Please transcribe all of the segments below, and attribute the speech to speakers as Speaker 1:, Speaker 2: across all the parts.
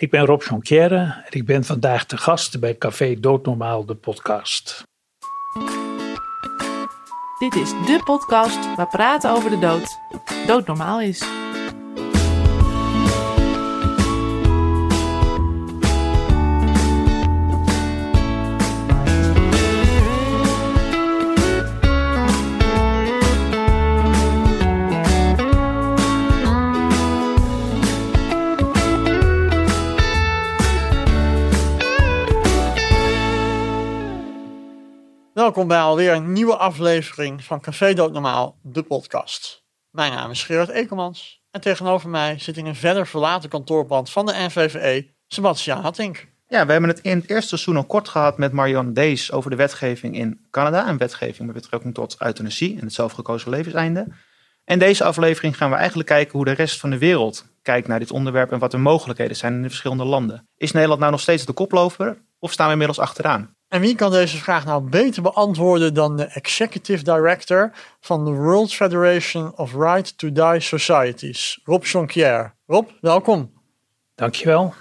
Speaker 1: Ik ben Rob Jonquière en ik ben vandaag te gast bij Café Doodnormaal, de podcast.
Speaker 2: Dit is de podcast waar praten over de dood doodnormaal is.
Speaker 3: Welkom bij alweer een nieuwe aflevering van Café Doodnormaal, de podcast. Mijn naam is Gerard Ekelmans en tegenover mij zit in een verder verlaten kantoorpand van de NVVE, Sebastiaan Hattink.
Speaker 4: Ja, we hebben het in het eerste seizoen al kort gehad met Marion Dees over de wetgeving in Canada. Een wetgeving met betrekking tot euthanasie en het zelfgekozen levenseinde. En deze aflevering gaan we eigenlijk kijken hoe de rest van de wereld kijkt naar dit onderwerp en wat de mogelijkheden zijn in de verschillende landen. Is Nederland nou nog steeds de koploper of staan we inmiddels achteraan?
Speaker 3: En wie kan deze vraag nou beter beantwoorden dan de Executive Director van de World Federation of Right to Die Societies, Rob Jonquière. Rob, welkom.
Speaker 1: Dankjewel.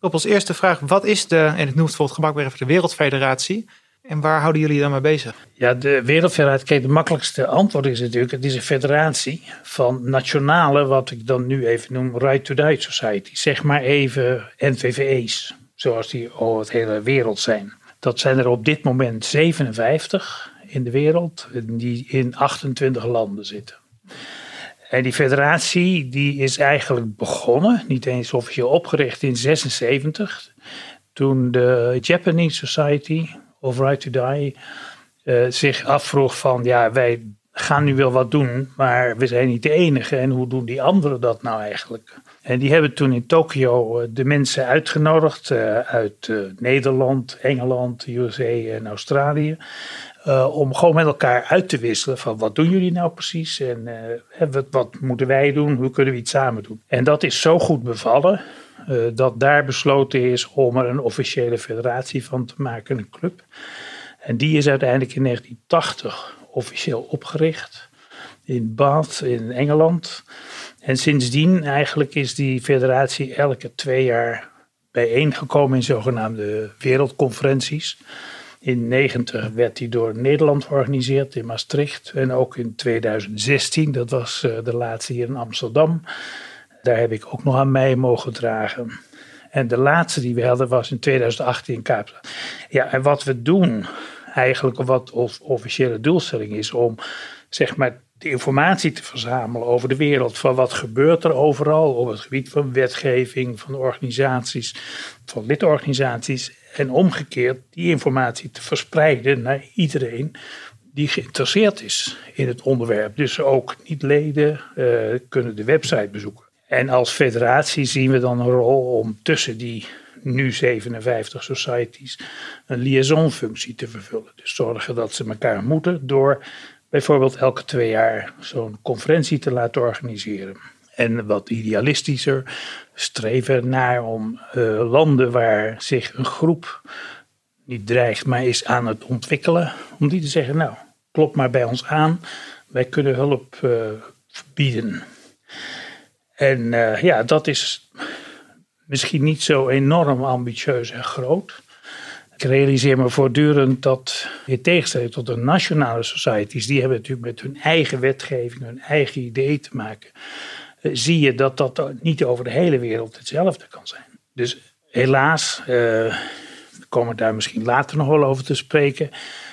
Speaker 4: Rob, als eerste vraag, wat is de, en het noemt voor het gemak weer even de Wereldfederatie, en waar houden jullie dan mee bezig?
Speaker 1: Ja, de Wereldfederatie, kijk, de makkelijkste antwoord is natuurlijk, het is een federatie van nationale, wat ik dan nu even noem, Right to Die Societies. Zeg maar even NVVE's, zoals die over het hele wereld zijn. Dat zijn er op dit moment 57 in de wereld, die in 28 landen zitten. En die federatie die is eigenlijk begonnen, niet eens officieel opgericht in 76. Toen de Japanese Society of Right to Die uh, zich afvroeg van ja, wij gaan nu wel wat doen, maar we zijn niet de enige. En hoe doen die anderen dat nou eigenlijk? En die hebben toen in Tokio eh, de mensen uitgenodigd uh, uit uh, Nederland, Engeland, USA en Australië. om gewoon met elkaar uit te wisselen van wat doen jullie nou precies en wat, wat, moeten wij doen, hoe kunnen we iets samen doen. En dat is zo goed bevallen dat daar besloten is om er een officiële federatie van te maken, een club. En die is uiteindelijk in 1980 officieel opgericht in Bath in Engeland. En sindsdien eigenlijk is die federatie elke twee jaar bijeengekomen in zogenaamde wereldconferenties. In 90 werd die door Nederland georganiseerd in Maastricht. En ook in 2016, dat was eh, de laatste hier in Amsterdam. Daar heb ik ook nog aan mij mogen dragen. En de laatste die we hadden was in 2018 in Kaapstad. Ja, en wat we doen, eigenlijk wat officiële doelstelling is, om zeg maar de informatie te verzamelen over de wereld. Van wat gebeurt er overal op het gebied van wetgeving, van organisaties, van lidorganisaties. En omgekeerd die informatie te verspreiden naar iedereen die geïnteresseerd is in het onderwerp. Dus ook niet-leden uh, kunnen de website bezoeken. En als federatie zien we dan een rol om tussen die nu 57 societies een liaisonfunctie te vervullen. Dus zorgen dat ze elkaar ontmoeten door bijvoorbeeld elke twee jaar zo'n conferentie te laten organiseren. En wat idealistischer streven naar om uh, landen waar zich een groep niet dreigt, maar is aan het ontwikkelen, om die te zeggen, nou, klop maar bij ons aan, wij kunnen hulp uh, bieden. En uh, ja, dat is misschien niet zo enorm ambitieus en groot. Ik realiseer me voortdurend dat, in tegenstelling tot de nationale societies, die hebben natuurlijk met hun eigen wetgeving, hun eigen idee te maken, eh, zie je dat dat niet over de hele wereld hetzelfde kan zijn. Dus helaas, uh, we komen daar misschien later nog wel over te spreken,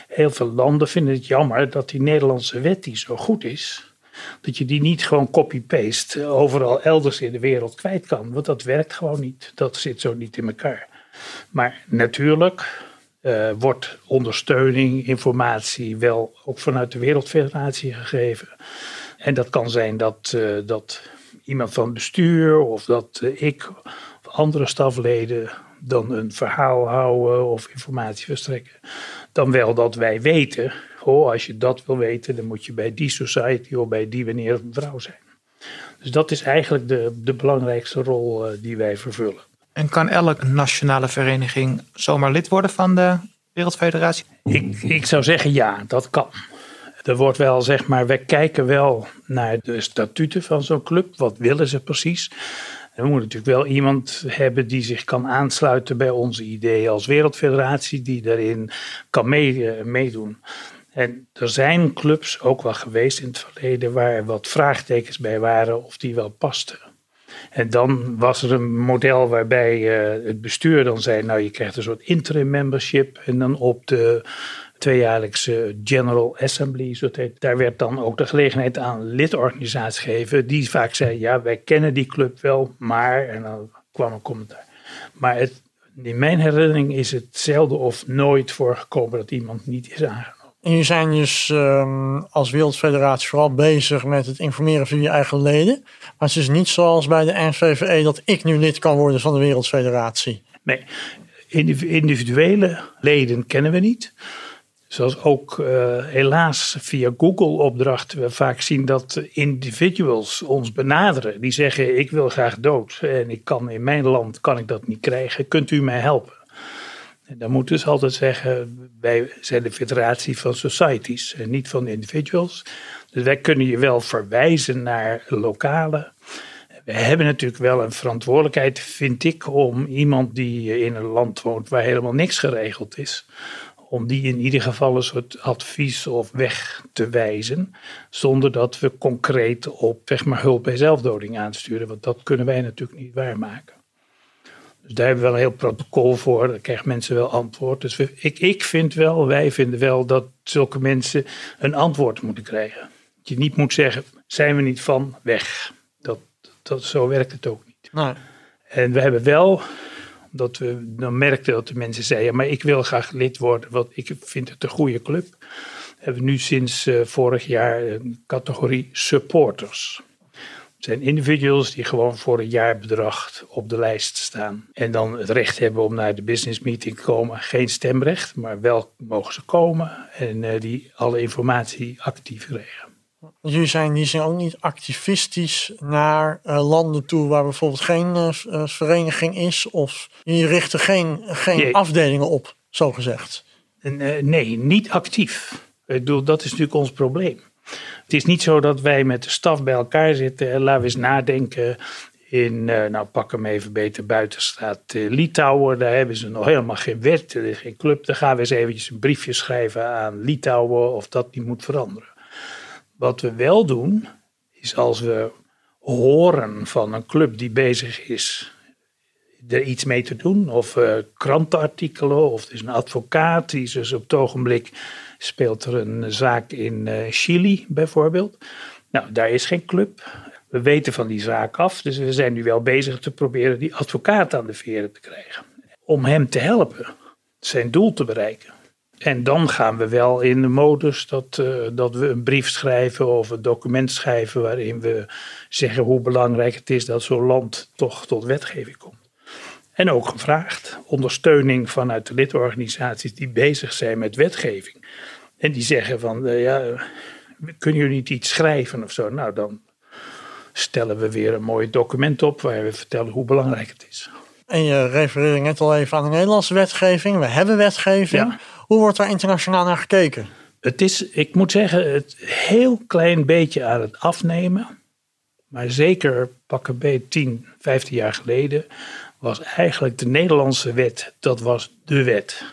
Speaker 1: heel veel landen vinden het jammer dat die Nederlandse wet die zo goed is, dat je die niet gewoon copy-paste overal elders in de wereld kwijt kan. Want dat werkt gewoon niet. Dat zit zo niet in elkaar. Maar natuurlijk uh, wordt ondersteuning, informatie wel ook vanuit de Wereldfederatie gegeven. En dat kan zijn dat, uh, dat iemand van bestuur of dat uh, ik of andere stafleden dan een verhaal houden of informatie verstrekken. Dan wel dat wij weten, oh, als je dat wil weten, dan moet je bij die society of bij die wanneer of mevrouw zijn. Dus dat is eigenlijk de, de belangrijkste rol die wij vervullen.
Speaker 4: En kan elke nationale vereniging zomaar lid worden van de Wereldfederatie?
Speaker 1: Ik, ik zou zeggen ja, dat kan. Er wordt wel, zeg maar, we kijken wel naar de statuten van zo'n club. Wat willen ze precies? we moeten natuurlijk wel iemand hebben die zich kan aansluiten bij onze ideeën als wereldfederatie, die daarin kan mee, meedoen. En er zijn clubs ook wel geweest in het verleden waar wat vraagtekens bij waren of die wel pasten. En dan was er een model waarbij uh, het bestuur dan zei, nou je krijgt een soort interim membership en dan op de tweejaarlijkse General Assembly, zo heet, daar werd dan ook de gelegenheid aan lidorganisaties gegeven die vaak zeiden, ja wij kennen die club wel, maar, en dan kwam een commentaar. Maar in mijn herinnering is het zelden of nooit voorgekomen dat iemand niet is aangenomen.
Speaker 3: Jullie zijn dus um, als Wereldfederatie vooral bezig met het informeren van je eigen leden. Maar het is niet zoals bij de NVVE dat ik nu lid kan worden van de Wereldfederatie.
Speaker 1: Nee, individuele leden kennen we niet. Zoals ook uh, helaas via Google-opdrachten we vaak zien dat individuals ons benaderen. Die zeggen: Ik wil graag dood en ik kan in mijn land kan ik dat niet krijgen. Kunt u mij helpen? En dan moet dus altijd zeggen: Wij zijn de federatie van societies en niet van individuals. Dus wij kunnen je wel verwijzen naar lokale. We hebben natuurlijk wel een verantwoordelijkheid, vind ik, om iemand die in een land woont waar helemaal niks geregeld is om die in ieder geval een soort advies of weg te wijzen, zonder dat we concreet op zeg maar, hulp bij zelfdoding aansturen, want dat kunnen wij natuurlijk niet waarmaken. Dus daar hebben we wel een heel protocol voor, daar krijgen mensen wel antwoord. Dus ik, ik vind wel, wij vinden wel dat zulke mensen een antwoord moeten krijgen. Dat je niet moet zeggen, zijn we niet van, weg. Dat, dat, zo werkt het ook niet. Nee. En we hebben wel dat we dan merkten dat de mensen zeiden, maar ik wil graag lid worden, want ik vind het een goede club. We hebben nu sinds uh, vorig jaar een categorie supporters. Het zijn individuals die gewoon voor een jaarbedrag op de lijst staan. En dan het recht hebben om naar de business meeting te komen. Geen stemrecht, maar wel mogen ze komen. En uh, die alle informatie actief krijgen.
Speaker 3: Jullie zijn die zijn ook niet activistisch naar uh, landen toe waar bijvoorbeeld geen uh, vereniging is. Of jullie richten geen, geen afdelingen op, zo gezegd.
Speaker 1: nee, niet actief. Ik bedoel, dat is natuurlijk ons probleem. Het is niet zo dat wij met de staf bij elkaar zitten en laten we eens nadenken in, nou pak hem even beter buitenstaat Litouwen. Daar hebben ze nog helemaal geen wet, er is geen club. Dan gaan we eens eventjes een briefje schrijven aan Litouwen of dat niet moet veranderen. Wat we wel doen, is als we horen van een club die bezig is er iets mee te doen, of uh, krantenartikelen, of er is een advocaat die dus op het ogenblik speelt er een zaak in uh, Chili bijvoorbeeld. Nou, daar is geen club. We weten van die zaak af, dus we zijn nu wel bezig te proberen die advocaat aan de veren te krijgen. Om hem te helpen zijn doel te bereiken. En dan gaan we wel in de modus dat, dat we een brief schrijven of een document schrijven waarin we zeggen hoe belangrijk het is dat zo'n land toch tot wetgeving komt. En ook gevraagd ondersteuning vanuit de lidorganisaties die bezig zijn met wetgeving. En die zeggen van, uh, ja, kunnen jullie niet iets schrijven of zo? Nou, dan stellen we weer een mooi document op waar we vertellen hoe belangrijk het is.
Speaker 3: En je refereerde net al even aan de Nederlandse wetgeving. We hebben wetgeving. Ja. Hoe wordt daar internationaal naar gekeken?
Speaker 1: Het is, ik moet zeggen, het heel klein beetje aan het afnemen. Maar zeker pakken bij 10, 15 jaar geleden was eigenlijk de Nederlandse wet, dat was de wet.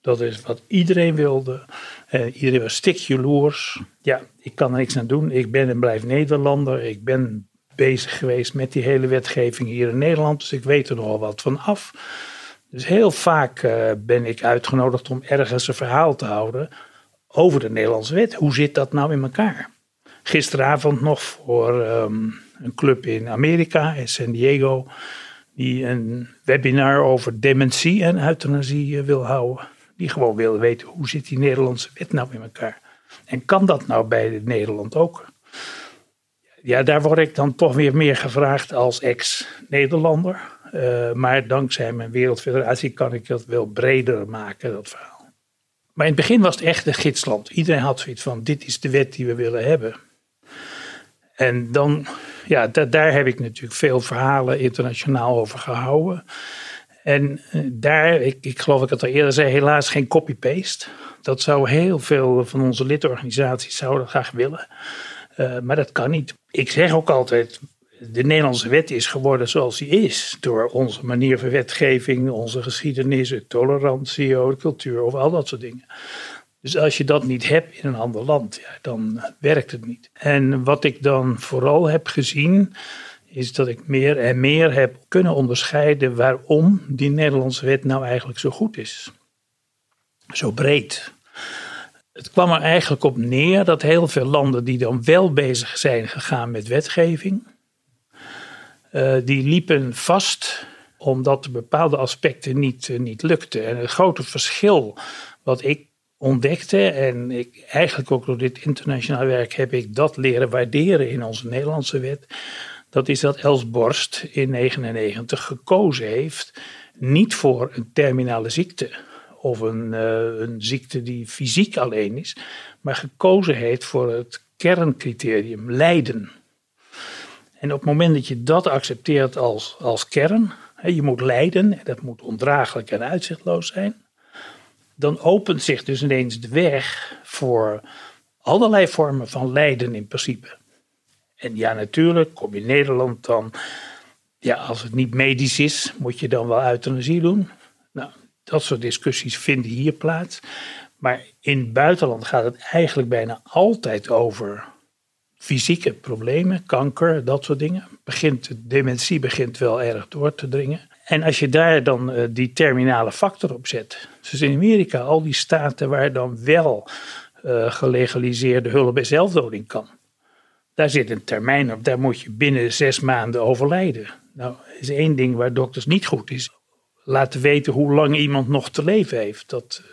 Speaker 1: Dat is wat iedereen wilde. Uh, iedereen was stikjeloers. Ja, ik kan er niks aan doen. Ik ben en blijf Nederlander. Ik ben bezig geweest met die hele wetgeving hier in Nederland. Dus ik weet er nogal wat van af. Dus heel vaak uh, ben ik uitgenodigd om ergens een verhaal te houden over de Nederlandse wet. Hoe zit dat nou in elkaar? Gisteravond nog voor um, een club in Amerika, in San Diego, die een webinar over dementie en euthanasie uh, wil houden. Die gewoon wil weten hoe zit die Nederlandse wet nou in elkaar? En kan dat nou bij Nederland ook? Ja, daar word ik dan toch weer meer gevraagd als ex-Nederlander. Uh, maar dankzij mijn wereldfederatie kan ik dat wel breder maken, dat verhaal. Maar in het begin was het echt een gidsland. Iedereen had zoiets van, dit is de wet die we willen hebben. En dan, ja, daar heb ik natuurlijk veel verhalen internationaal over gehouden. En eh, daar, ik, ik geloof ik het al eerder zei, helaas geen copy-paste. Dat zou heel veel van onze lidorganisaties zouden graag willen. Uh, maar dat kan niet. Ik zeg ook altijd, De Nederlandse wet is geworden zoals die is. Door onze manier van wetgeving, onze geschiedenis, tolerantie, cultuur of al dat soort dingen. Dus als je dat niet hebt in een ander land, ja, dan werkt het niet. En wat ik dan vooral heb gezien, is dat ik meer en meer heb kunnen onderscheiden waarom die Nederlandse wet nou eigenlijk zo goed is. Zo breed. Het kwam er eigenlijk op neer dat heel veel landen die dan wel bezig zijn gegaan met wetgeving, uh, die liepen vast omdat bepaalde aspecten niet, uh, niet lukten. En het grote verschil wat ik ontdekte, en ik, eigenlijk ook door dit internationaal werk heb ik dat leren waarderen in onze Nederlandse wet, dat is dat Els Borst in 1999 gekozen heeft niet voor een terminale ziekte of een, uh, een ziekte die fysiek alleen is, maar gekozen heeft voor het kerncriterium lijden. En op het moment dat je dat accepteert als, als kern, hè, je moet lijden, en dat moet ondraaglijk en uitzichtloos zijn, dan opent zich dus ineens de weg voor allerlei vormen van lijden in principe. En ja, natuurlijk, kom je in Nederland dan, ja, als het niet medisch is, moet je dan wel euthanasie doen. Nou, dat soort discussies vinden hier plaats. Maar in het buitenland gaat het eigenlijk bijna altijd over fysieke problemen, kanker, dat soort dingen. Begint, dementie begint wel erg door te dringen. En als je daar dan uh, die terminale factor op zet. Dus in Amerika, al die staten waar dan wel uh, gelegaliseerde hulp bij zelfdoding kan. Daar zit een termijn op, daar moet je binnen zes maanden overlijden. Nou, is één ding waar dokters niet goed is. Laten weten hoe lang iemand nog te leven heeft. Dat uh,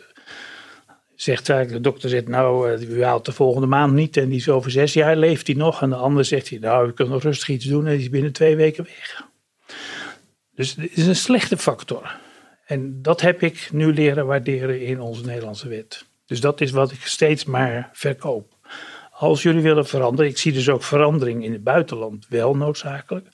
Speaker 1: zegt vaak, de dokter zegt nou, u haalt de volgende maand niet en die is over zes jaar leeft hij nog. En de ander zegt hij, nou, we kunnen nog rustig iets doen en die is binnen twee weken weg. Dus het is een slechte factor. En dat heb ik nu leren waarderen in onze Nederlandse wet. Dus dat is wat ik steeds maar verkoop. Als jullie willen veranderen, ik zie dus ook verandering in het buitenland wel noodzakelijk.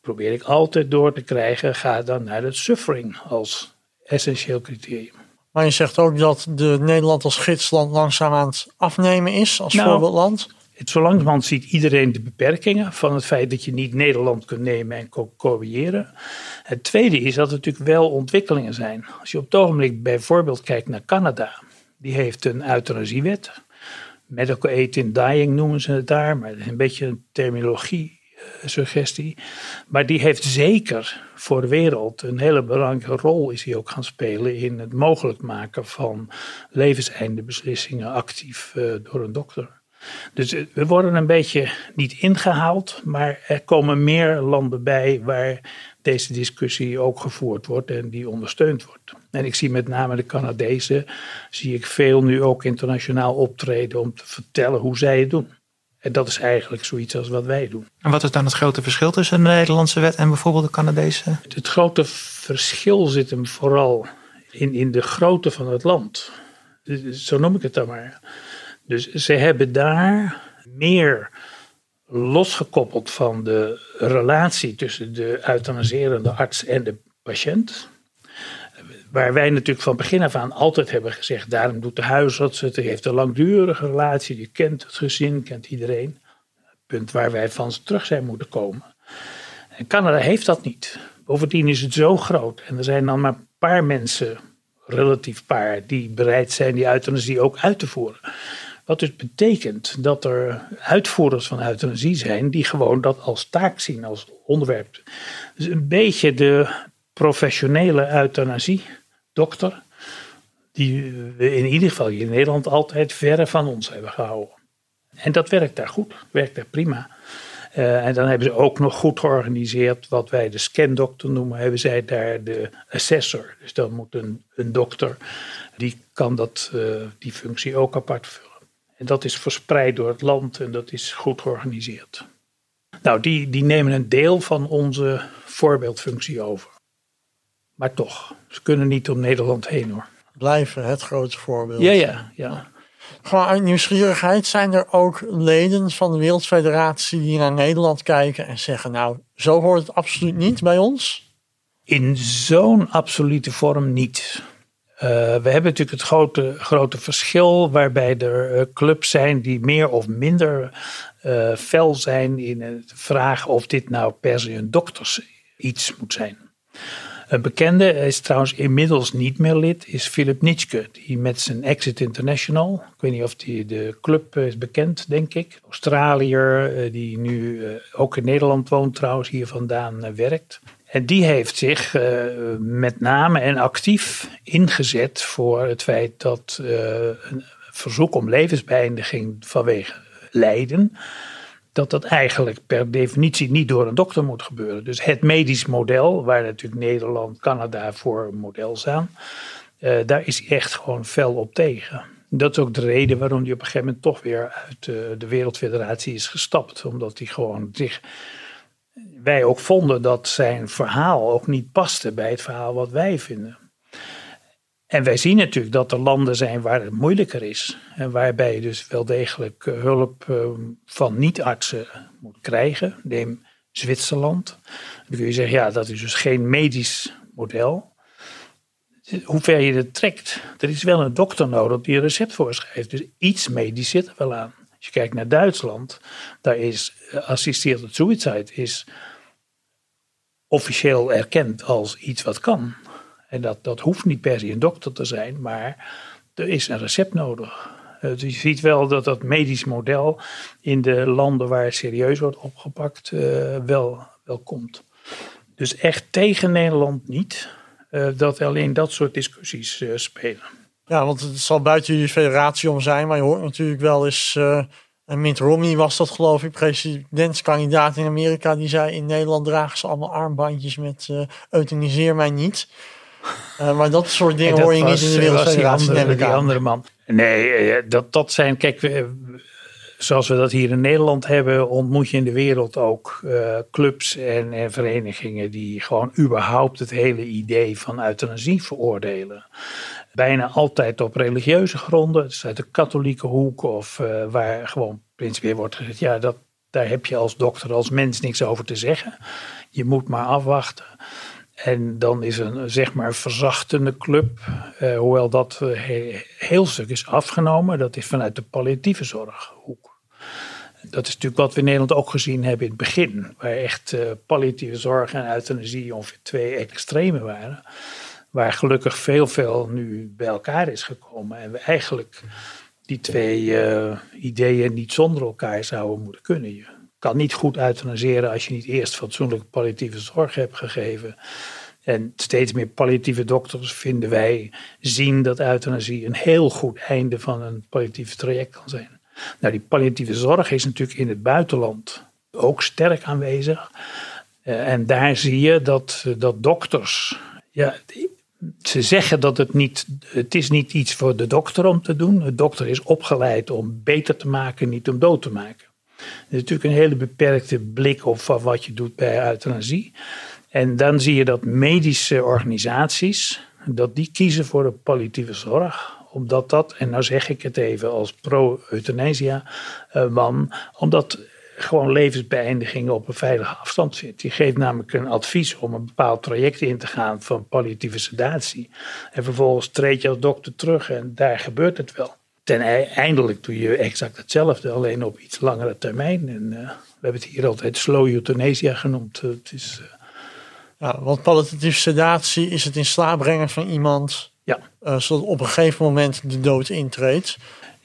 Speaker 1: Probeer ik altijd door te krijgen, ga dan naar het suffering als essentieel criterium.
Speaker 3: Maar je zegt ook dat de Nederland als gidsland langzaam aan het afnemen is als nou, voorbeeldland.
Speaker 1: Het, zo langzamerhand ziet iedereen de beperkingen van het feit dat je niet Nederland kunt nemen en co coördineren. Het tweede is dat er natuurlijk wel ontwikkelingen zijn. Als je op het ogenblik bijvoorbeeld kijkt naar Canada, die heeft een euthanasiewet. Medical aid in dying noemen ze het daar, maar een beetje een terminologie suggestie. Maar die heeft zeker voor de wereld een hele belangrijke rol is hij ook gaan spelen in het mogelijk maken van levenseindebeslissingen actief uh, door een dokter. Dus we worden een beetje niet ingehaald, maar er komen meer landen bij waar deze discussie ook gevoerd wordt en die ondersteund wordt. En ik zie met name de Canadezen, zie ik veel nu ook internationaal optreden om te vertellen hoe zij het doen. En dat is eigenlijk zoiets als wat wij doen.
Speaker 4: En wat is dan het grote verschil tussen de Nederlandse wet en bijvoorbeeld de Canadese?
Speaker 1: Het grote verschil zit hem vooral in, in de grootte van het land. Zo noem ik het dan maar. Dus ze hebben daar meer losgekoppeld van de relatie tussen de euthanaserende arts en de patiënt. Waar wij natuurlijk van begin af aan altijd hebben gezegd, daarom doet de huisarts het, heeft een langdurige relatie, die kent het gezin, kent iedereen. Punt waar wij van terug zijn moeten komen. En Canada heeft dat niet. Bovendien is het zo groot en er zijn dan maar een paar mensen, relatief paar, die bereid zijn die euthanasie ook uit te voeren. Wat dus betekent dat er uitvoerders van euthanasie zijn die gewoon dat als taak zien, als onderwerp. Dus een beetje de professionele euthanasie dokter, die we in ieder geval in Nederland altijd verre van ons hebben gehouden. En dat werkt daar goed, werkt daar prima. Uh, en dan hebben ze ook nog goed georganiseerd wat wij de scandokter noemen, hebben zij daar de assessor. Dus dan moet een, dokter, die kan dat, uh, die functie ook apart vullen. En dat is verspreid door het land en dat is goed georganiseerd. Nou, die, die nemen een deel van onze voorbeeldfunctie over. Maar toch, ze kunnen niet om Nederland heen hoor.
Speaker 3: Blijven het grote voorbeeld.
Speaker 1: Ja, ja, ja.
Speaker 3: Gewoon uit nieuwsgierigheid zijn er ook leden van de Wereldfederatie die naar Nederland kijken en zeggen: Nou, zo hoort het absoluut niet bij ons?
Speaker 1: In zo'n absolute vorm niet. We hebben natuurlijk het grote, grote verschil waarbij er clubs zijn die meer of minder fel zijn in het vragen of dit nou per se een dokters iets moet zijn. Een bekende is trouwens inmiddels niet meer lid, is Philip Nitschke, die met zijn Exit International, ik weet niet of die de club is bekend, denk ik, Australiër, eh, die nu eh, ook in Nederland woont trouwens, hier vandaan eh, werkt. En die heeft zich met name en actief ingezet voor het feit dat een verzoek om levensbeëindiging vanwege lijden dat dat eigenlijk per definitie niet door een dokter moet gebeuren. Dus het medisch model, waar natuurlijk Nederland, Canada voor model staan, uh, daar is hij echt gewoon fel op tegen. Dat is ook de reden waarom hij op een gegeven moment toch weer uit de Wereldfederatie is gestapt. Omdat hij gewoon zich. Wij ook vonden dat zijn verhaal ook niet paste bij het verhaal wat wij vinden. En wij zien natuurlijk dat er landen zijn waar het moeilijker is. En waarbij je dus wel degelijk eh, hulp ehm, van niet-artsen moet krijgen. Neem Zwitserland. Dan kun je zeggen, ja, dat is dus geen medisch model. Hoe ver je het trekt. Er is wel een dokter nodig die een recept voorschrijft. Dus iets medisch zit er wel aan. Als je kijkt naar Duitsland, daar is eh, assisted suicide is officieel erkend als iets wat kan. En dat, dat hoeft niet per se een dokter te zijn, maar er is een recept nodig. Dus je ziet wel dat dat medisch model in de landen waar het serieus wordt opgepakt uh, wel, wel komt. Dus echt tegen Nederland niet uh, dat alleen dat soort discussies spelen.
Speaker 3: Ja, want het zal buiten je federatie om zijn, maar je hoort natuurlijk wel eens. En Mitt Romney was dat geloof ik, presidentskandidaat in Amerika, die zei in Nederland dragen ze allemaal armbandjes met euthaniseer mij niet. Uh, maar dat soort dingen hoor je niet in de Wereldfederatie.
Speaker 1: Die, die andere man. Nee, eh, dat, dat zijn, kijk, zoals we dat hier in Nederland hebben, ontmoet je in de wereld ook uh, clubs en, en, verenigingen die gewoon überhaupt het hele idee van euthanasie veroordelen. Bijna altijd op religieuze gronden, dus uit de katholieke hoek of uh, waar gewoon principieel wordt gezegd, ja, dat, daar heb je als dokter, als mens niks over te zeggen. Je moet maar afwachten. En dan is een zeg maar verzachtende club, eh, hoewel dat uh, heel stuk is afgenomen, dat is vanuit de palliatieve zorghoek. Dat is natuurlijk wat we in Nederland ook gezien hebben in het begin, waar echt palliatieve zorg en euthanasie ongeveer twee extreme waren. Waar gelukkig veel, veel nu bij elkaar is gekomen en we eigenlijk die twee eh, ideeën niet zonder elkaar zouden moeten kunnen kan niet goed euthanaseren als je niet eerst fatsoenlijke palliatieve zorg hebt gegeven. En steeds meer palliatieve dokters vinden wij zien dat euthanasie een heel goed einde van een palliatief traject kan zijn. Nou, die palliatieve zorg is natuurlijk in het buitenland ook sterk aanwezig. Uh, en daar zie je dat, dat dokters, ja, ze zeggen dat het niet, het is niet iets voor de dokter om te doen. De dokter is opgeleid om beter te maken, niet om dood te maken. Dat is natuurlijk een hele beperkte blik op wat je doet bij euthanasie. En dan zie je dat medische organisaties, dat die kiezen voor de palliatieve zorg omdat dat, en nou zeg ik het even als pro-euthanasia eh, man, omdat gewoon levensbeëindiging op een veilige afstand zit. Die geeft namelijk een advies om een bepaald traject in te gaan van palliatieve sedatie. En vervolgens treed je als dokter terug en daar gebeurt het wel ten eindelijk doe je exact hetzelfde, alleen op iets langere termijn. En uh, we hebben het hier altijd slow euthanasia genoemd. het is, uh,
Speaker 3: ja, want palliatieve sedatie is het in slaap brengen van iemand,
Speaker 1: ja.
Speaker 3: Uh, zodat op een gegeven moment de dood intreedt.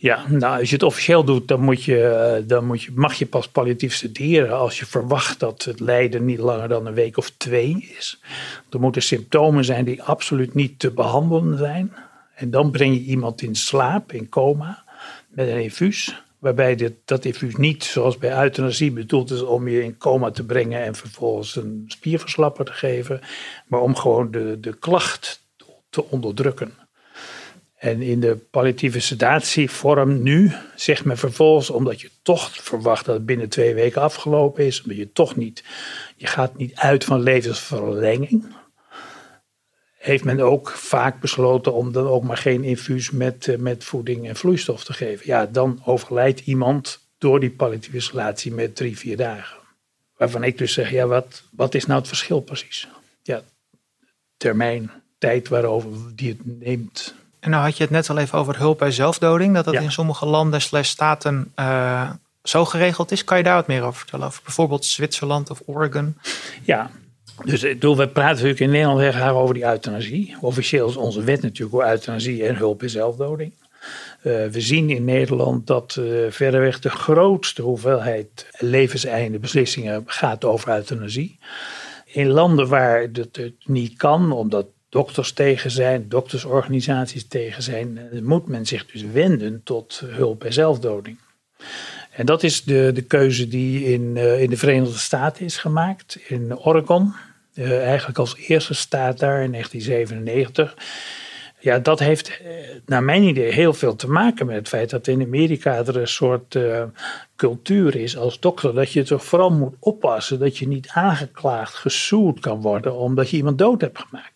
Speaker 1: Ja, nou, als je het officieel doet, dan, moet je, dan moet je, mag je pas palliatief sederen als je verwacht dat het lijden niet langer dan een week of twee is. Er moeten symptomen zijn die absoluut niet te behandelen zijn. En dan breng je iemand in slaap, in coma, met een infuus. Waarbij dit, dat infuus niet, zoals bij euthanasie, bedoeld is om je in coma te brengen en vervolgens een spierverslapper te geven. Maar om gewoon de, de klacht te onderdrukken. En in de palliatieve sedatievorm nu zegt men vervolgens, omdat je toch verwacht dat het binnen twee weken afgelopen is, omdat je toch niet, je gaat niet uit van levensverlenging heeft men ook vaak besloten om dan ook maar geen infuus met, eh, met voeding en vloeistof te geven. Ja, dan overlijdt iemand door die palliatieve installatie met drie, vier dagen. Waarvan ik dus zeg, ja, wat, wat is nou het verschil precies? Ja, termijn, tijd waarover die het neemt.
Speaker 4: En nou had je het net al even over hulp bij zelfdoding. Dat dat
Speaker 1: Ja.
Speaker 4: in sommige landen slash staten eh, zo geregeld is. Kan je daar wat meer over vertellen? Over bijvoorbeeld Zwitserland of Oregon?
Speaker 1: Ja, dus ik bedoel, we praten natuurlijk in Nederland heel graag over die euthanasie. Officieel is onze wet natuurlijk over euthanasie en hulp bij zelfdoding. Eh, we zien in Nederland dat eh verreweg de grootste hoeveelheid levenseinde beslissingen gaat over euthanasie. In landen waar dat het niet kan, omdat dokters tegen zijn, doktersorganisaties tegen zijn, eh, moet men zich dus wenden tot hulp bij zelfdoding. En dat is de, de keuze die in, eh, in de Verenigde Staten is gemaakt, in Oregon. Eh, eigenlijk als eerste staat daar in 1997. Ja, dat heeft naar mijn idee heel veel te maken met het feit dat in Amerika er een soort cultuur is als dokter. Dat je toch vooral moet oppassen dat je niet aangeklaagd, gesued kan worden omdat je iemand dood hebt gemaakt.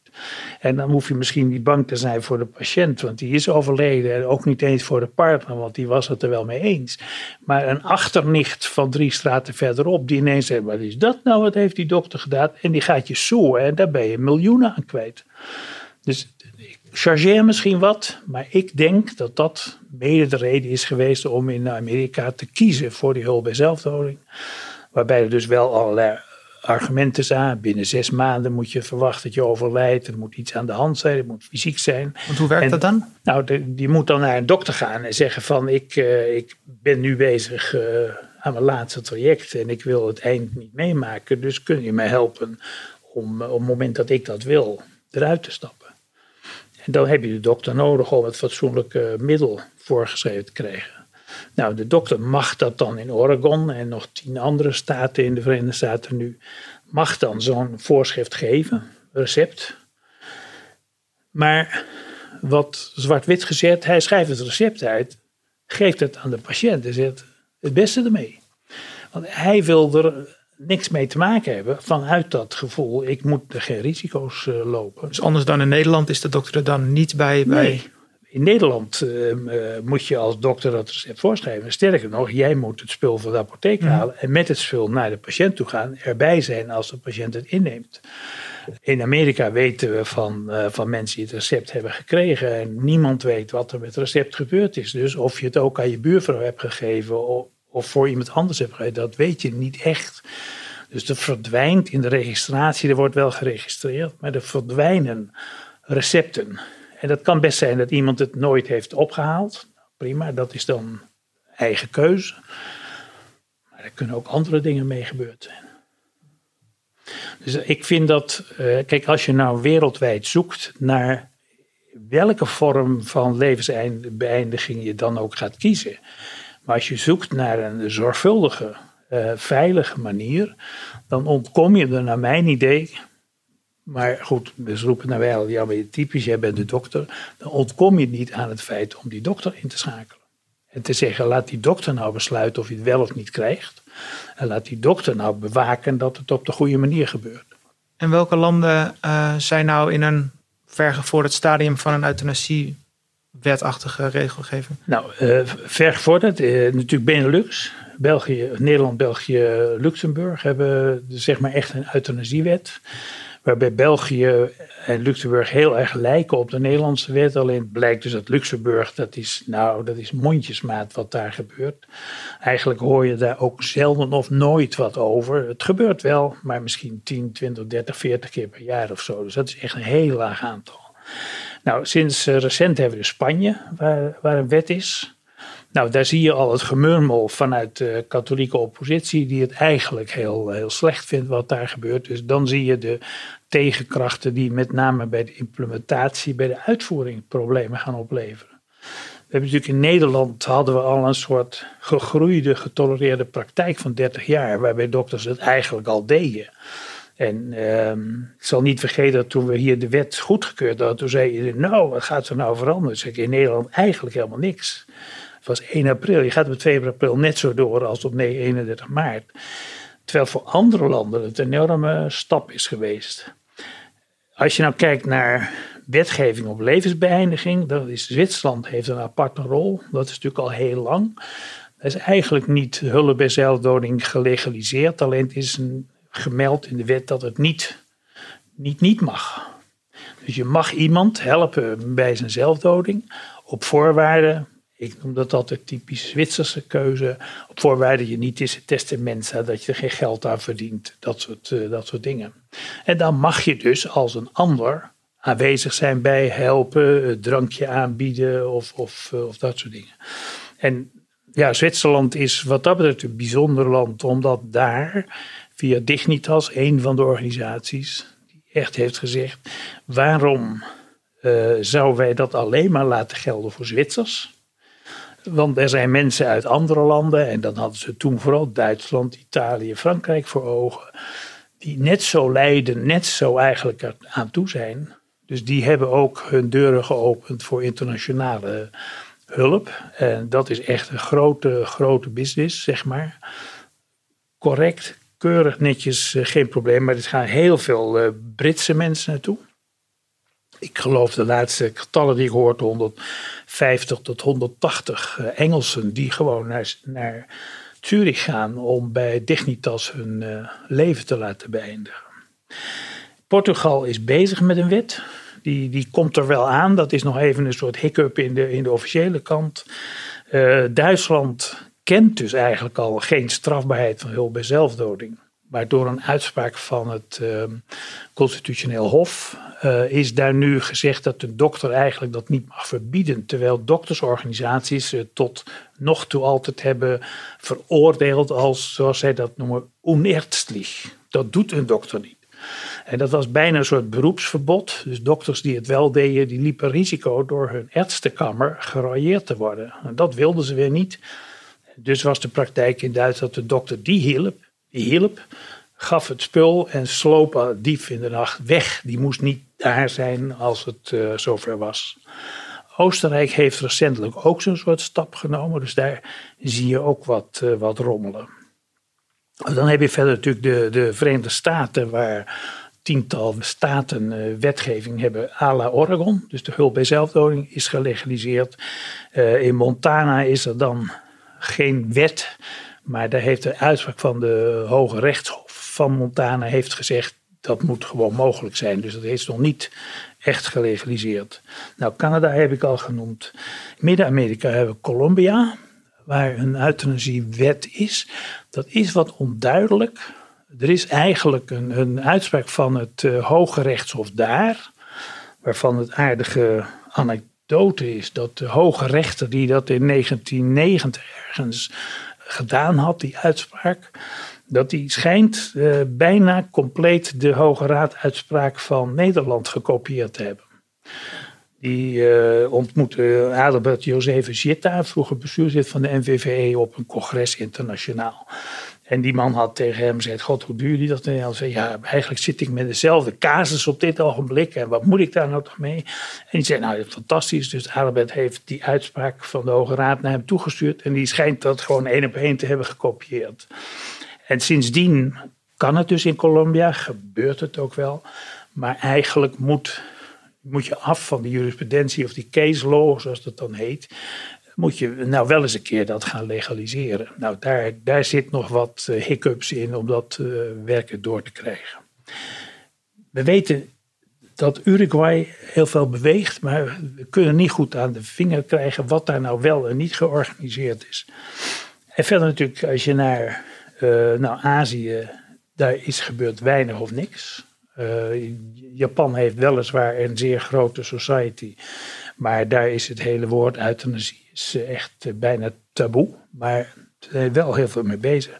Speaker 1: En dan hoef je misschien niet bang te zijn voor de patiënt, want die is overleden. En ook niet eens voor de partner, want die was het er wel mee eens. Maar een achternicht van drie straten verderop, die ineens zegt: Wat is dat nou? Wat heeft die dokter gedaan? En die gaat je soeën en daar ben je miljoenen aan kwijt. Dus ik chargeer misschien wat, maar ik denk dat dat mede de reden is geweest om in Amerika te kiezen voor die hulp bij zelfdoding. Waarbij er dus wel allerlei argumenten zijn. Binnen zes maanden moet je verwachten dat je overlijdt. Er moet iets aan de hand zijn. Het moet fysiek zijn.
Speaker 4: Want hoe werkt
Speaker 1: En-
Speaker 4: dat dan?
Speaker 1: Nou, de, die moet dan naar een dokter gaan en zeggen van ik, eh, ik ben nu bezig eh, aan mijn laatste traject en ik wil het eind niet meemaken. Dus kun je mij helpen om eh, op het moment dat ik dat wil eruit te stappen. En dan heb je de dokter nodig om het fatsoenlijke middel voorgeschreven te krijgen. Nou, de dokter mag dat dan in Oregon en nog tien andere staten in de Verenigde Staten nu, mag dan zo'n voorschrift geven, recept. Maar wat zwart-wit gezet, hij schrijft het recept uit, geeft het aan de patiënt en zegt het beste ermee. Want hij wil er niks mee te maken hebben vanuit dat gevoel, ik moet er geen risico's eh, lopen.
Speaker 4: Dus anders dan in Nederland is de dokter er dan niet bij. bij...
Speaker 1: In Nederland eh, eh, moet je als dokter dat recept voorschrijven. Sterker nog, jij moet het spul van de apotheek halen en met het spul naar de patiënt toe gaan. Erbij zijn als de patiënt het inneemt. In Amerika weten we van, eh, van mensen die het recept hebben gekregen. En niemand weet wat er met het recept gebeurd is. Dus of je het ook aan je buurvrouw hebt gegeven of, of voor iemand anders hebt gegeven, dat weet je niet echt. Dus er verdwijnt in de registratie, er wordt wel geregistreerd, maar er verdwijnen recepten. En dat kan best zijn dat iemand het nooit heeft opgehaald. Prima, dat is dan eigen keuze. Maar er kunnen ook andere dingen mee gebeurd zijn. Dus ik vind dat, eh, kijk, als je nou wereldwijd zoekt naar welke vorm van levensbeëindiging je dan ook gaat kiezen. Maar als je zoekt naar een zorgvuldige, eh, veilige manier, dan ontkom je er naar mijn idee maar goed, we roepen nou wel, ja, maar je typisch, jij bent de dokter. Dan ontkom je niet aan het feit om die dokter in te schakelen. En te zeggen, laat die dokter nou besluiten of je het wel of niet krijgt. En laat die dokter nou bewaken dat het op de goede manier gebeurt.
Speaker 4: En welke landen eh, zijn nou in een vergevorderd stadium van een euthanasiewetachtige regelgeving?
Speaker 1: Nou, eh ver gevorderd, eh, natuurlijk Benelux. België, Nederland, België, Luxemburg hebben zeg maar echt een euthanasiewet. Waarbij België en Luxemburg heel erg lijken op de Nederlandse wet. Alleen blijkt dus dat Luxemburg, dat is, nou, dat is mondjesmaat wat daar gebeurt. Eigenlijk hoor je daar ook zelden of nooit wat over. Het gebeurt wel, maar misschien 10, 20, 30, 40 keer per jaar of zo. Dus dat is echt een heel laag aantal. Nou, sinds eh, recent hebben we Spanje, waar, waar een wet is. Nou, daar zie je al het gemurmel vanuit de katholieke oppositie, die het eigenlijk heel, heel slecht vindt wat daar gebeurt. Dus dan zie je de tegenkrachten die met name bij de implementatie, bij de uitvoering problemen gaan opleveren. We hebben natuurlijk in Nederland hadden we al een soort gegroeide, getolereerde praktijk van 30 jaar, waarbij dokters het eigenlijk al deden. En ehm, ik zal niet vergeten dat toen we hier de wet goedgekeurd hadden, toen zei je, nou, wat gaat er nou veranderen? Zeg ik, in Nederland eigenlijk helemaal niks. Het was 1 april, je gaat op 2 april net zo door als op 9, 31 maart. Terwijl voor andere landen het een enorme stap is geweest. Als je nou kijkt naar wetgeving op levensbeëindiging, dan is Zwitserland heeft een aparte rol. Dat is natuurlijk al heel lang. Dat is eigenlijk niet hulp bij zelfdoding gelegaliseerd. Alleen het is een, gemeld in de wet dat het niet, niet, niet mag. Dus je mag iemand helpen bij zijn zelfdoding op voorwaarde, ik noem dat altijd typisch Zwitserse keuze, op voorwaarde je niet in het testament dat je er geen geld aan verdient, dat soort, eh, dat soort dingen. En dan mag je dus als een ander aanwezig zijn bij helpen, het drankje aanbieden of, of, eh, of dat soort dingen. En ja, Zwitserland is wat dat betreft een bijzonder land, omdat daar via Dignitas, een van de organisaties, die echt heeft gezegd: waarom uh, zouden wij dat alleen maar laten gelden voor Zwitsers? Want er zijn mensen uit andere landen, en dan hadden ze toen vooral Duitsland, Italië, Frankrijk voor ogen, die net zo lijden, net zo eigenlijk aan toe zijn. Dus die hebben ook hun deuren geopend voor internationale hulp. En dat is echt een grote, grote business, zeg maar. Correct, keurig, netjes, eh, geen probleem. Maar er gaan heel veel uh, Britse mensen naartoe. Ik geloof de laatste getallen die ik hoorde, 150 tot 180 uh, Engelsen die gewoon naar, naar Zurich gaan om bij Dignitas hun uh, leven te laten beëindigen. Portugal is bezig met een wet. Die, die komt er wel aan. Dat is nog even een soort hiccup in de, in de officiële kant. Uh, Duitsland kent dus eigenlijk al geen strafbaarheid van hulp bij zelfdoding. Maar door een uitspraak van het uh, Constitutioneel Hof uh, is daar nu gezegd dat de dokter eigenlijk dat niet mag verbieden. Terwijl doktersorganisaties uh, tot nog toe altijd hebben veroordeeld als, zoals zij dat noemen, onerztlich. Dat doet een dokter niet. En dat was bijna een soort beroepsverbod. Dus dokters die het wel deden, die liepen risico door hun ärztekammer geroyeerd te worden. En dat wilden ze weer niet. Dus was de praktijk in Duitsland dat de dokter die hielp, die hielp, gaf het spul en sloop dief in de nacht weg. Die moest niet daar zijn als het uh, zover was. Oostenrijk heeft recentelijk ook zo'n soort stap genomen, dus daar zie je ook wat, uh, wat rommelen. Dan heb je verder natuurlijk de, de Verenigde Staten, waar tiental staten uh, wetgeving hebben à la Oregon. Dus de hulp bij zelfdoding is gelegaliseerd. In Montana is er dan geen wet, maar daar heeft de uitspraak van de Hoge Rechtshof van Montana heeft gezegd dat moet gewoon mogelijk zijn. Dus dat is nog niet echt gelegaliseerd. Nou, Canada heb ik al genoemd. Midden-Amerika hebben Colombia, waar een euthanasiewet is. Dat is wat onduidelijk. Er is eigenlijk een, een uitspraak van het uh, Hoge Rechtshof daar, waarvan het aardige anekdote is dat de Hoge Rechter, die dat in 1990 ergens gedaan had, die uitspraak, dat die schijnt uh, bijna compleet de Hoge Raad uitspraak van Nederland gekopieerd te hebben. Die uh, ontmoette Adelbert Joseph Gitta, vroeger bestuurslid van de NVVE, op een congres internationaal. En die man had tegen hem gezegd: God, hoe duur die dat? En hij zei: Ja, eigenlijk zit ik met dezelfde casus op dit ogenblik. En wat moet ik daar nou toch mee? En die zei: Nou, fantastisch. Dus Adelbert heeft die uitspraak van de Hoge Raad naar hem toegestuurd. En die schijnt dat gewoon één op één te hebben gekopieerd. En sindsdien kan het dus in Colombia, gebeurt het ook wel. Maar eigenlijk moet, moet je af van die jurisprudentie of die case law, zoals dat dan heet moet je nou wel eens een keer dat gaan legaliseren. Nou, daar, daar zit nog wat uh, hiccups in om dat uh, werken door te krijgen. We weten dat Uruguay heel veel beweegt, maar we kunnen niet goed aan de vinger krijgen wat daar nou wel en niet georganiseerd is. En verder natuurlijk, als je naar uh, nou, Azië, daar is gebeurd weinig of niks. Japan heeft weliswaar een zeer grote society, maar daar is het hele woord euthanasie is echt eh, bijna taboe, maar er zijn wel heel veel mee bezig.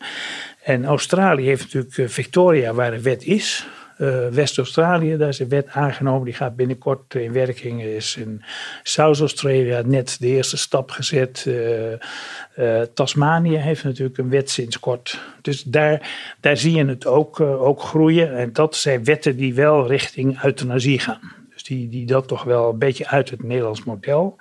Speaker 1: En Australië heeft natuurlijk eh, Victoria, waar de wet is. Uh, West-Australië, daar is een wet aangenomen, die gaat binnenkort in werking. Is in South-Australia net de eerste stap gezet. Uh, Tasmanië heeft natuurlijk een wet sinds kort. Dus daar, daar zie je het ook, ook groeien. En dat zijn wetten die wel richting euthanasie gaan. Die, die dat toch wel een beetje uit het Nederlands model.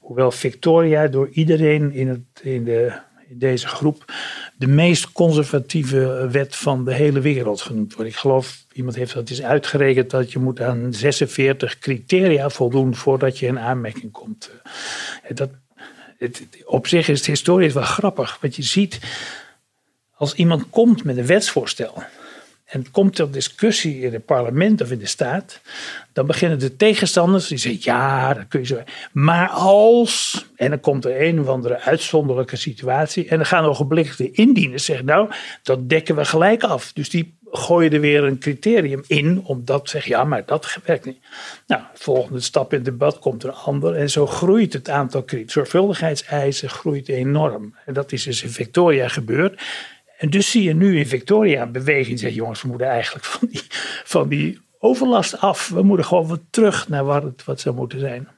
Speaker 1: Hoewel Victoria door iedereen in, het, in, de, in deze groep de meest conservatieve wet van de hele wereld genoemd wordt. Ik geloof, iemand heeft dat eens uitgerekend, dat je moet aan 46 criteria voldoen voordat je in aanmerking komt. Eh, dat, het, op zich is het historisch wel grappig, want je ziet als iemand komt met een wetsvoorstel En komt er discussie in het parlement of in de staat, dan beginnen de tegenstanders die zeggen: ja, dat kun je zo. Maar als. En dan komt er een of andere uitzonderlijke situatie. En dan gaan ogenblikkelijk de indieners zeggen: nou, dat dekken we gelijk af. Dus die gooien er weer een criterium in, omdat zeggen: ja, maar dat werkt niet. Nou, volgende stap in het debat komt een ander. En zo groeit het aantal zorgvuldigheidseisen groeit enorm. En dat is dus in Victoria gebeurd. En dus zie je nu in Victoria een beweging zeggen: jongens, we moeten eigenlijk van die, van die overlast af. We moeten gewoon wat terug naar wat het wat zou moeten zijn.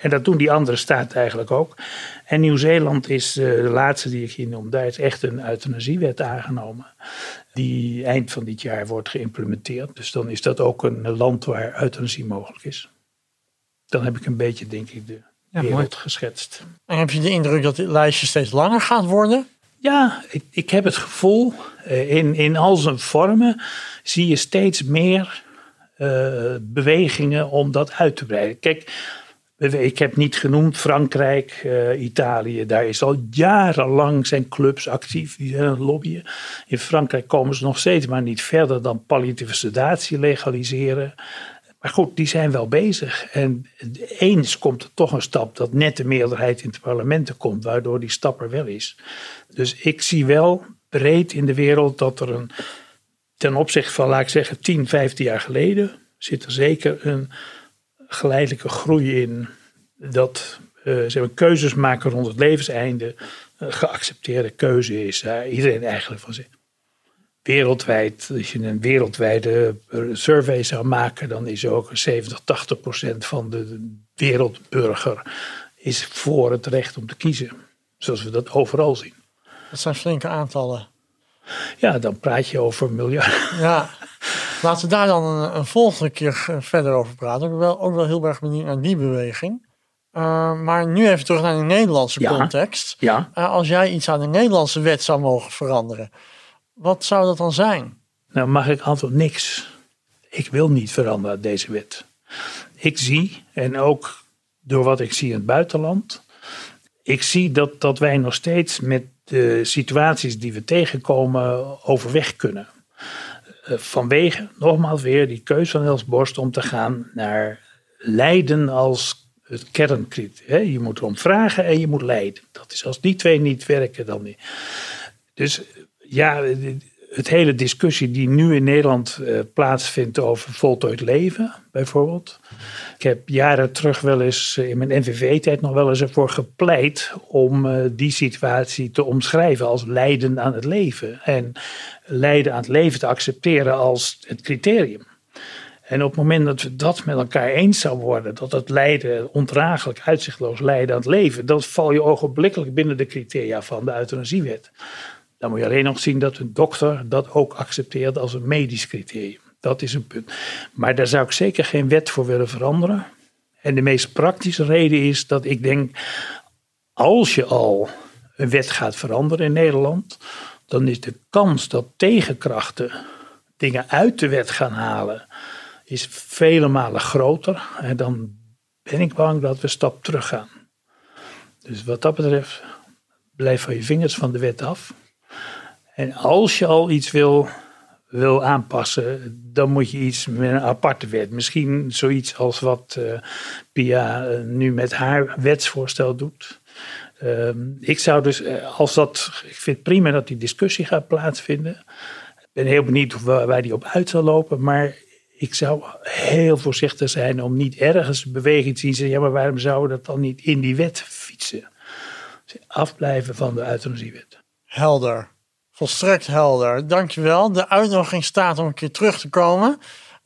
Speaker 1: En dat doen die andere staten eigenlijk ook. En Nieuw-Zeeland is eh, de laatste die ik hier noem. Daar is echt een euthanasiewet aangenomen. Die eind van dit jaar wordt geïmplementeerd. Dus dan is dat ook een land waar euthanasie mogelijk is. Dan heb ik een beetje, denk ik, de wereld geschetst.
Speaker 3: En heb je de indruk dat dit lijstje steeds langer gaat worden?
Speaker 1: Ja, ik, ik heb het gevoel, uh, in, in al zijn vormen zie je steeds meer uh, bewegingen om dat uit te breiden. Kijk, ik heb niet genoemd Frankrijk, uh, Italië. Daar is al jarenlang zijn clubs actief. Die zijn aan lobbyen. In Frankrijk komen ze nog steeds maar niet verder dan palliatieve sedatie legaliseren. Maar goed, die zijn wel bezig. En eens komt er toch een stap dat net de meerderheid in het parlement komt, waardoor die stap er wel is. Dus ik zie wel breed in de wereld dat er een, ten opzichte van, laat ik zeggen, 10, 15 jaar geleden, zit er zeker een geleidelijke groei in. Dat uh, zeg maar, keuzes maken rond het levenseinde een geaccepteerde keuze is. Iedereen eigenlijk van zegt wereldwijd, als je een wereldwijde survey zou maken, dan is ook 70, 80 procent van de wereldburger is voor het recht om te kiezen. Zoals we dat overal zien.
Speaker 3: Dat zijn flinke aantallen.
Speaker 1: Ja, dan praat je over miljarden.
Speaker 3: Ja, laten we daar dan een, een volgende keer verder over praten. Ik ben wel, ook wel heel erg benieuwd naar die beweging. Uh, maar nu even terug naar de Nederlandse
Speaker 1: Ja,
Speaker 3: context.
Speaker 1: Ja,
Speaker 3: Uh, als jij iets aan de Nederlandse wet zou mogen veranderen, wat zou dat dan zijn?
Speaker 1: nou mag ik antwoord niks. Ik wil niet veranderen deze wet. Ik zie, en ook door wat ik zie in het buitenland, ik zie dat, dat wij nog steeds met de situaties die we tegenkomen overweg kunnen. Eh, vanwege, nogmaals weer, die keuze van Els Borst om te gaan naar lijden als het kerncriterium. Je moet erom vragen en je moet lijden. Dat is als die twee niet werken, dan niet. Dus ja, het hele discussie die nu in Nederland uh, plaatsvindt over voltooid leven, bijvoorbeeld. Ik heb jaren terug wel eens uh, in mijn NVV-tijd nog wel eens ervoor gepleit om uh, die situatie te omschrijven als lijden aan het leven. En lijden aan het leven te accepteren als het criterium. En op het moment dat we dat met elkaar eens zouden worden, dat het lijden, ondraaglijk, uitzichtloos lijden aan het leven, dan val je ogenblikkelijk binnen de criteria van de euthanasiewet. Dan moet je alleen nog zien dat een dokter dat ook accepteert als een medisch criterium. Dat is een punt. Maar daar zou ik zeker geen wet voor willen veranderen. En de meest praktische reden is dat ik denk, als je al een wet gaat veranderen in Nederland, dan is de kans dat tegenkrachten dingen uit de wet gaan halen, is vele malen groter. En dan ben ik bang dat we een stap terug gaan. Dus wat dat betreft, blijf van je vingers van de wet af. En als je al iets wil, wil aanpassen, dan moet je iets met een aparte wet. Misschien zoiets als wat uh, Pia uh, nu met haar wetsvoorstel doet. Uh, ik zou dus, uh, als dat, ik vind het prima dat die discussie gaat plaatsvinden. Ik ben heel benieuwd waar, waar die op uit zal lopen, maar ik zou heel voorzichtig zijn om niet ergens beweging te zien. Ja, maar waarom zouden we dat dan niet in die wet fietsen? Afblijven van de euthanasiewet.
Speaker 3: Helder. Volstrekt helder. Dankjewel. De uitnodiging staat om een keer terug te komen.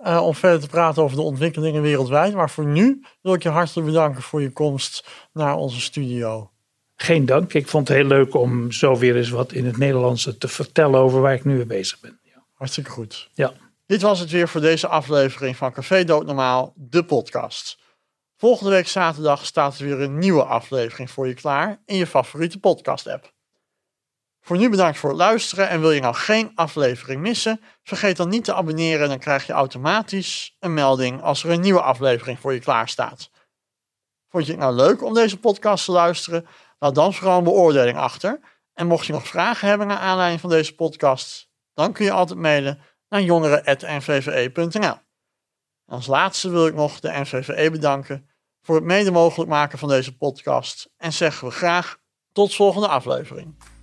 Speaker 3: Uh, om verder te praten over de ontwikkelingen wereldwijd. Maar voor nu wil ik je hartelijk bedanken voor je komst naar onze studio.
Speaker 1: Geen dank. Ik vond het heel leuk om zo weer eens wat in het Nederlands te vertellen over waar ik nu mee bezig ben. Ja.
Speaker 3: Hartstikke goed.
Speaker 1: Ja.
Speaker 3: Dit was het weer voor deze aflevering van Café Doodnormaal, de podcast. Volgende week zaterdag staat er weer een nieuwe aflevering voor je klaar in je favoriete podcast-app. Voor nu bedankt voor het luisteren en wil je nou geen aflevering missen, vergeet dan niet te abonneren en dan krijg je automatisch een melding als er een nieuwe aflevering voor je klaar staat. Vond je het nou leuk om deze podcast te luisteren? Laat dan vooral een beoordeling achter. En mocht je nog vragen hebben naar aanleiding van deze podcast, dan kun je altijd mailen naar jongeren.nvve.nl. Als laatste wil ik nog de NVVE bedanken voor het mede mogelijk maken van deze podcast en zeggen we graag tot volgende aflevering.